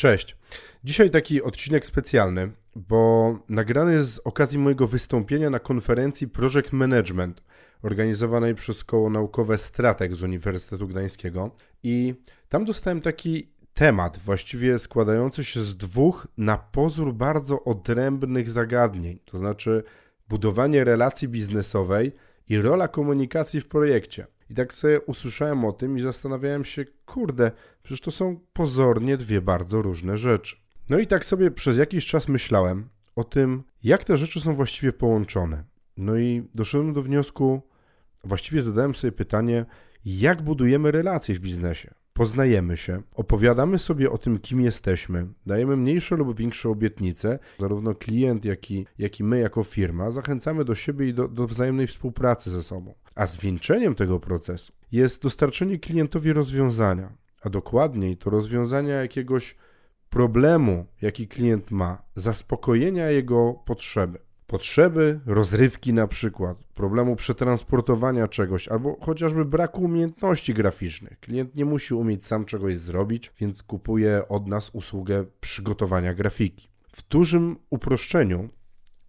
Cześć. Dzisiaj taki odcinek specjalny, bo nagrany jest z okazji mojego wystąpienia na konferencji Project Management organizowanej przez koło naukowe Strateg z Uniwersytetu Gdańskiego i tam dostałem taki temat, właściwie składający się z dwóch na pozór bardzo odrębnych zagadnień, to znaczy budowanie relacji biznesowej i rola komunikacji w projekcie. I tak sobie usłyszałem o tym i zastanawiałem się, kurde, przecież to są pozornie dwie bardzo różne rzeczy. No i tak sobie przez jakiś czas myślałem o tym, jak te rzeczy są właściwie połączone. No i doszedłem do wniosku, właściwie zadałem sobie pytanie, jak budujemy relacje w biznesie. Poznajemy się, opowiadamy sobie o tym, kim jesteśmy, dajemy mniejsze lub większe obietnice, zarówno klient, jak i, jak i my jako firma, zachęcamy do siebie i do, do wzajemnej współpracy ze sobą. A zwieńczeniem tego procesu jest dostarczenie klientowi rozwiązania, a dokładniej to rozwiązania jakiegoś problemu, jaki klient ma, zaspokojenia jego potrzeby. Potrzeby, rozrywki na przykład, problemu przetransportowania czegoś, albo chociażby braku umiejętności graficznych. Klient nie musi umieć sam czegoś zrobić, więc kupuje od nas usługę przygotowania grafiki. W dużym uproszczeniu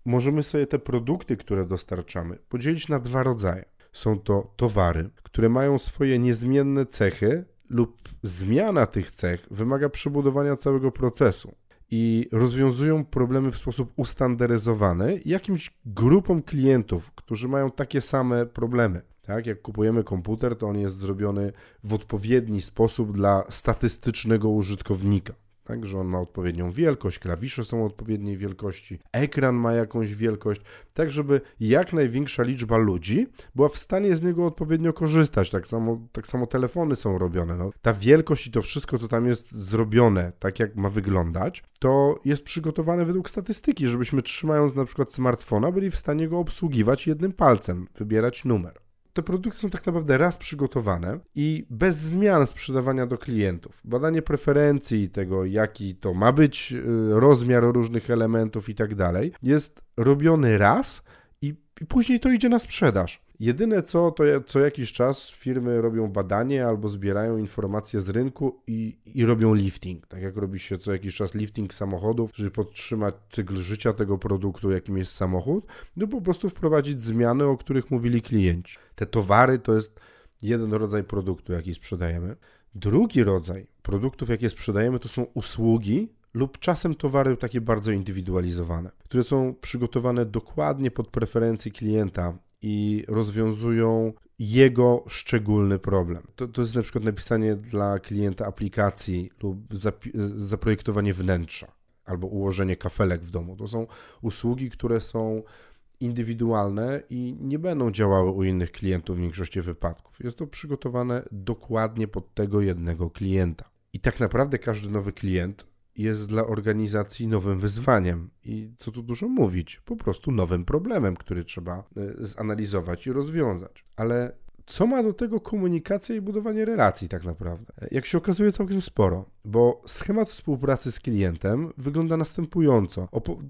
możemy sobie te produkty, które dostarczamy, podzielić na dwa rodzaje. Są to towary, które mają swoje niezmienne cechy lub zmiana tych cech wymaga przebudowania całego procesu i rozwiązują problemy w sposób ustandaryzowany jakimś grupom klientów, którzy mają takie same problemy. Tak, jak kupujemy komputer, to on jest zrobiony w odpowiedni sposób dla statystycznego użytkownika tak, że on ma odpowiednią wielkość, klawisze są odpowiedniej wielkości, ekran ma jakąś wielkość, tak żeby jak największa liczba ludzi była w stanie z niego odpowiednio korzystać. Tak samo, tak samo telefony są robione. No, ta wielkość i to wszystko, co tam jest zrobione, tak jak ma wyglądać, to jest przygotowane według statystyki, żebyśmy trzymając na przykład smartfona, byli w stanie go obsługiwać jednym palcem, wybierać numer te produkty są tak naprawdę raz przygotowane i bez zmian sprzedawania do klientów. Badanie preferencji tego, jaki to ma być y, rozmiar różnych elementów i tak dalej, jest robiony raz i, i później to idzie na sprzedaż. Jedyne co, to co jakiś czas firmy robią badanie albo zbierają informacje z rynku i, i robią lifting. Tak jak robi się co jakiś czas lifting samochodów, żeby podtrzymać cykl życia tego produktu, jakim jest samochód, no po prostu wprowadzić zmiany, o których mówili klienci. Te towary to jest jeden rodzaj produktu, jaki sprzedajemy. Drugi rodzaj produktów, jakie sprzedajemy, to są usługi, lub czasem towary takie bardzo indywidualizowane, które są przygotowane dokładnie pod preferencje klienta i rozwiązują jego szczególny problem. To, to jest na przykład napisanie dla klienta aplikacji lub zaprojektowanie wnętrza albo ułożenie kafelek w domu. To są usługi, które są indywidualne i nie będą działały u innych klientów w większości wypadków. Jest to przygotowane dokładnie pod tego jednego klienta. I tak naprawdę każdy nowy klient jest dla organizacji nowym wyzwaniem i co tu dużo mówić, po prostu nowym problemem, który trzeba e, zanalizować i rozwiązać. Ale co ma do tego komunikacja i budowanie relacji tak naprawdę? E, jak się okazuje całkiem sporo, bo schemat współpracy z klientem wygląda następująco.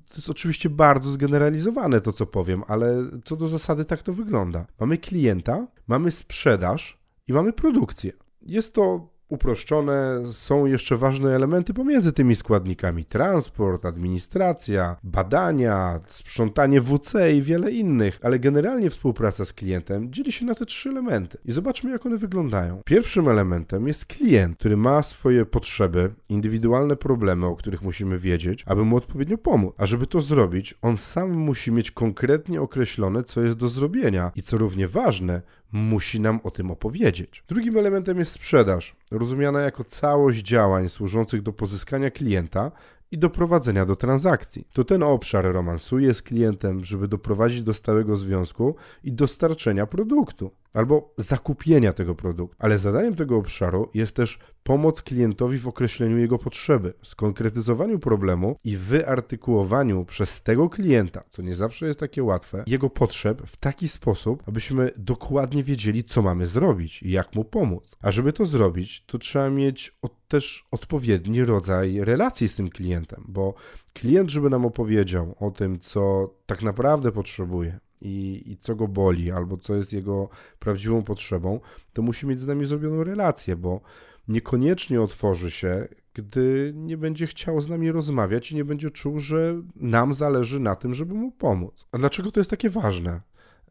to jest oczywiście bardzo zgeneralizowane to, co powiem, ale co do zasady tak to wygląda. Mamy klienta, mamy sprzedaż i mamy produkcję. Jest to uproszczone, są jeszcze ważne elementy pomiędzy tymi składnikami: transport, administracja, badania, sprzątanie WC i wiele innych, ale generalnie współpraca z klientem dzieli się na te trzy elementy. I zobaczmy, jak one wyglądają. Pierwszym elementem jest klient, który ma swoje potrzeby, indywidualne problemy, o których musimy wiedzieć, aby mu odpowiednio pomóc. A żeby to zrobić, on sam musi mieć konkretnie określone, co jest do zrobienia i co równie ważne, musi nam o tym opowiedzieć. Drugim elementem jest sprzedaż, rozumiana jako całość działań służących do pozyskania klienta i doprowadzenia do transakcji. To ten obszar romansuje z klientem, żeby doprowadzić do stałego związku i dostarczenia produktu albo zakupienia tego produktu. Ale zadaniem tego obszaru jest też pomoc klientowi w określeniu jego potrzeby, skonkretyzowaniu problemu i wyartykułowaniu przez tego klienta, co nie zawsze jest takie łatwe, jego potrzeb w taki sposób, abyśmy dokładnie wiedzieli, co mamy zrobić i jak mu pomóc. A żeby to zrobić, to trzeba mieć od, też odpowiedni rodzaj relacji z tym klientem, bo klient, żeby nam opowiedział o tym, co tak naprawdę potrzebuje, i, i co go boli, albo co jest jego prawdziwą potrzebą, to musi mieć z nami zrobioną relację, bo niekoniecznie otworzy się, gdy nie będzie chciał z nami rozmawiać i nie będzie czuł, że nam zależy na tym, żeby mu pomóc. A dlaczego to jest takie ważne?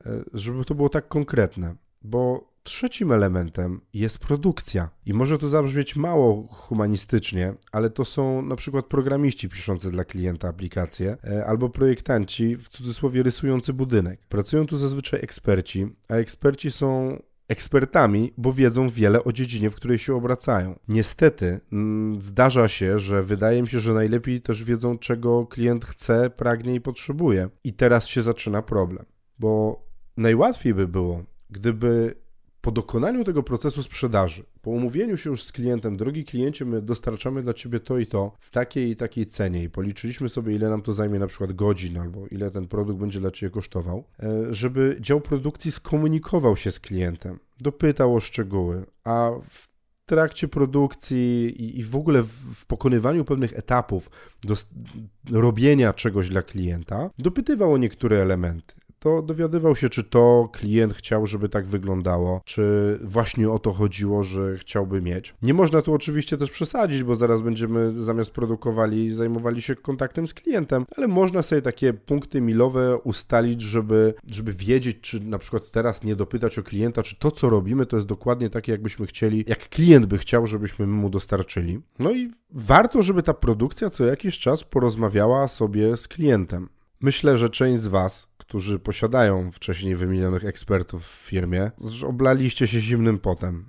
E, żeby to było tak konkretne. Bo trzecim elementem jest produkcja. I może to zabrzmieć mało humanistycznie, ale to są na przykład programiści piszący dla klienta aplikacje e, albo projektanci, w cudzysłowie rysujący budynek. Pracują tu zazwyczaj eksperci, a eksperci są ekspertami, bo wiedzą wiele o dziedzinie, w której się obracają. Niestety mm, zdarza się, że wydaje mi się, że najlepiej też wiedzą, czego klient chce, pragnie i potrzebuje. I teraz się zaczyna problem, bo najłatwiej by było, gdyby po dokonaniu tego procesu sprzedaży, po umówieniu się już z klientem, drogi kliencie, my dostarczamy dla Ciebie to i to w takiej i takiej cenie i policzyliśmy sobie, ile nam to zajmie na przykład godzin albo ile ten produkt będzie dla Ciebie kosztował, e, żeby dział produkcji skomunikował się z klientem, dopytał o szczegóły, a w trakcie produkcji i, w ogóle w, pokonywaniu pewnych etapów do robienia czegoś dla klienta, dopytywał o niektóre elementy to dowiadywał się, czy to klient chciał, żeby tak wyglądało, czy właśnie o to chodziło, że chciałby mieć. Nie można tu oczywiście też przesadzić, bo zaraz będziemy zamiast produkowali zajmowali się kontaktem z klientem, ale można sobie takie punkty milowe ustalić, żeby, żeby wiedzieć, czy na przykład teraz nie dopytać o klienta, czy to, co robimy, to jest dokładnie takie, jakbyśmy chcieli, jak klient by chciał, żebyśmy mu dostarczyli. No i warto, żeby ta produkcja co jakiś czas porozmawiała sobie z klientem. Myślę, że część z Was, którzy posiadają wcześniej wymienionych ekspertów w firmie, oblaliście się zimnym potem.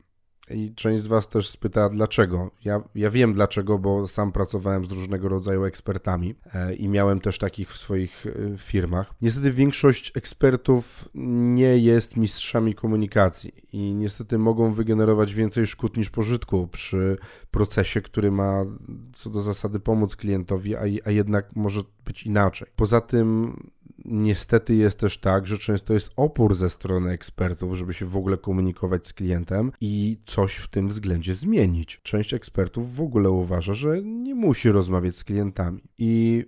I część z Was też spyta, dlaczego. Ja, ja wiem dlaczego, bo sam pracowałem z różnego rodzaju ekspertami e, i miałem też takich w swoich e, firmach. Niestety większość ekspertów nie jest mistrzami komunikacji i niestety mogą wygenerować więcej szkód niż pożytku przy procesie, który ma co do zasady pomóc klientowi, a, a jednak może być inaczej. Poza tym Niestety jest też tak, że często jest opór ze strony ekspertów, żeby się w ogóle komunikować z klientem i coś w tym względzie zmienić. Część ekspertów w ogóle uważa, że nie musi rozmawiać z klientami. I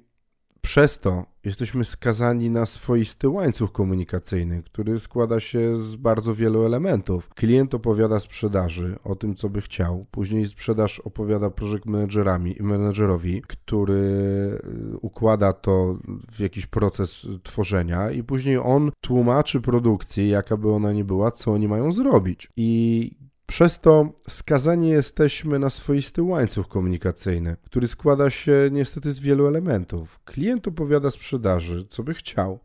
przez to jesteśmy skazani na swoisty łańcuch komunikacyjny, który składa się z bardzo wielu elementów. Klient opowiada sprzedaży o tym, co by chciał, później sprzedaż opowiada project managerami, managerowi, który y, układa to w jakiś proces tworzenia i później on tłumaczy produkcji, jaka by ona nie była, co oni mają zrobić. I przez to skazani jesteśmy na swoisty łańcuch komunikacyjny, który składa się niestety z wielu elementów. Klient opowiada sprzedaży, co by chciał.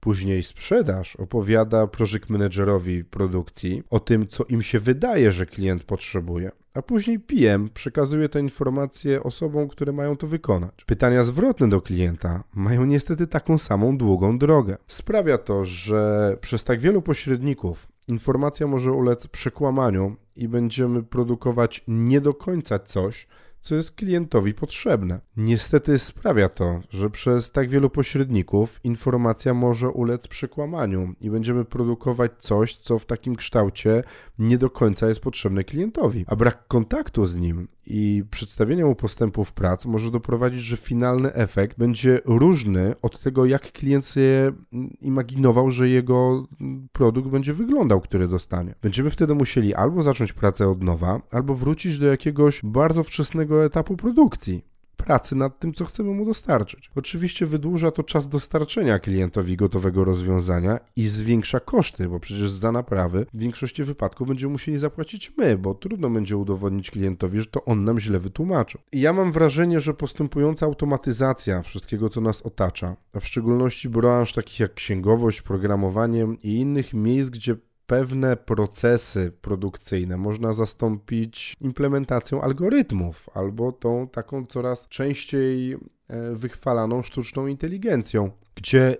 Później sprzedaż opowiada project managerowi produkcji o tym, co im się wydaje, że klient potrzebuje. A później PM przekazuje te informacje osobom, które mają to wykonać. Pytania zwrotne do klienta mają niestety taką samą długą drogę. Sprawia to, że przez tak wielu pośredników informacja może ulec przekłamaniu i będziemy produkować nie do końca coś, co jest klientowi potrzebne. Niestety sprawia to, że przez tak wielu pośredników informacja może ulec przekłamaniu i będziemy produkować coś, co w takim kształcie nie do końca jest potrzebne klientowi, a brak kontaktu z nim i przedstawienia mu postępów prac może doprowadzić, że finalny efekt będzie różny od tego, jak klient sobie imaginował, że jego produkt będzie wyglądał, który dostanie. Będziemy wtedy musieli albo zacząć pracę od nowa, albo wrócić do jakiegoś bardzo wczesnego etapu produkcji pracy nad tym, co chcemy mu dostarczyć. Oczywiście wydłuża to czas dostarczenia klientowi gotowego rozwiązania i zwiększa koszty, bo przecież za naprawy w większości wypadków będziemy musieli zapłacić my, bo trudno będzie udowodnić klientowi, że to on nam źle wytłumaczył. I ja mam wrażenie, że postępująca automatyzacja wszystkiego, co nas otacza, a w szczególności branż takich jak księgowość, programowanie i innych miejsc, gdzie pewne procesy produkcyjne można zastąpić implementacją algorytmów albo tą taką coraz częściej e, wychwalaną sztuczną inteligencją, gdzie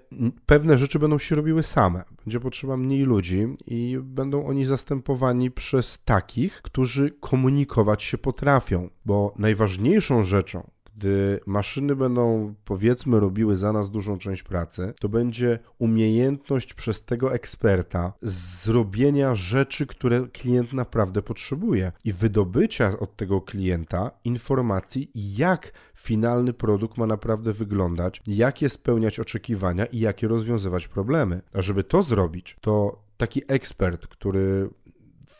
pewne rzeczy będą się robiły same. Będzie potrzeba mniej ludzi i będą oni zastępowani przez takich, którzy komunikować się potrafią, bo najważniejszą rzeczą, gdy maszyny będą, powiedzmy, robiły za nas dużą część pracy, to będzie umiejętność przez tego eksperta zrobienia rzeczy, które klient naprawdę potrzebuje i wydobycia od tego klienta informacji, jak finalny produkt ma naprawdę wyglądać, jakie spełniać oczekiwania i jakie rozwiązywać problemy. A żeby to zrobić, to taki ekspert, który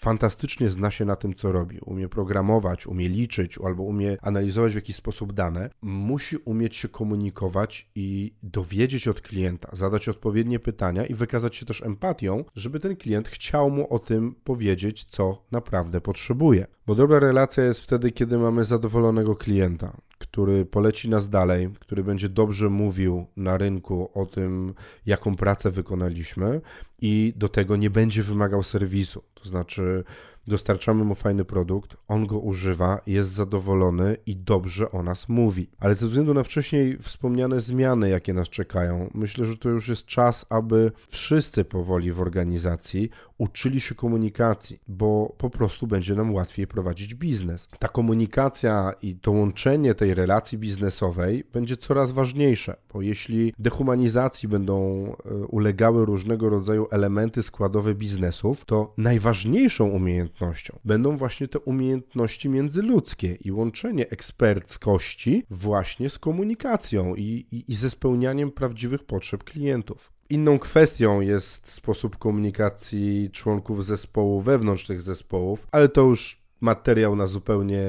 fantastycznie zna się na tym, co robi, umie programować, umie liczyć albo umie analizować w jakiś sposób dane, musi umieć się komunikować i dowiedzieć od klienta, zadać odpowiednie pytania i wykazać się też empatią, żeby ten klient chciał mu o tym powiedzieć, co naprawdę potrzebuje. Bo dobra relacja jest wtedy, kiedy mamy zadowolonego klienta, który poleci nas dalej, który będzie dobrze mówił na rynku o tym, jaką pracę wykonaliśmy i do tego nie będzie wymagał serwisu. To znaczy, dostarczamy mu fajny produkt, on go używa, jest zadowolony i dobrze o nas mówi. Ale ze względu na wcześniej wspomniane zmiany, jakie nas czekają, myślę, że to już jest czas, aby wszyscy powoli w organizacji uczyli się komunikacji, bo po prostu będzie nam łatwiej prowadzić biznes. Ta komunikacja i to łączenie tej relacji biznesowej będzie coraz ważniejsze, bo jeśli dehumanizacji będą e, ulegały różnego rodzaju elementy składowe biznesów, to najważniejszą umiejętnością będą właśnie te umiejętności międzyludzkie i łączenie eksperckości właśnie z komunikacją i, i, i ze spełnianiem prawdziwych potrzeb klientów. Inną kwestią jest sposób komunikacji członków zespołu wewnątrz tych zespołów, ale to już materiał na zupełnie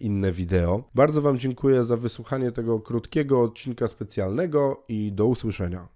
inne wideo. Bardzo Wam dziękuję za wysłuchanie tego krótkiego odcinka specjalnego i do usłyszenia.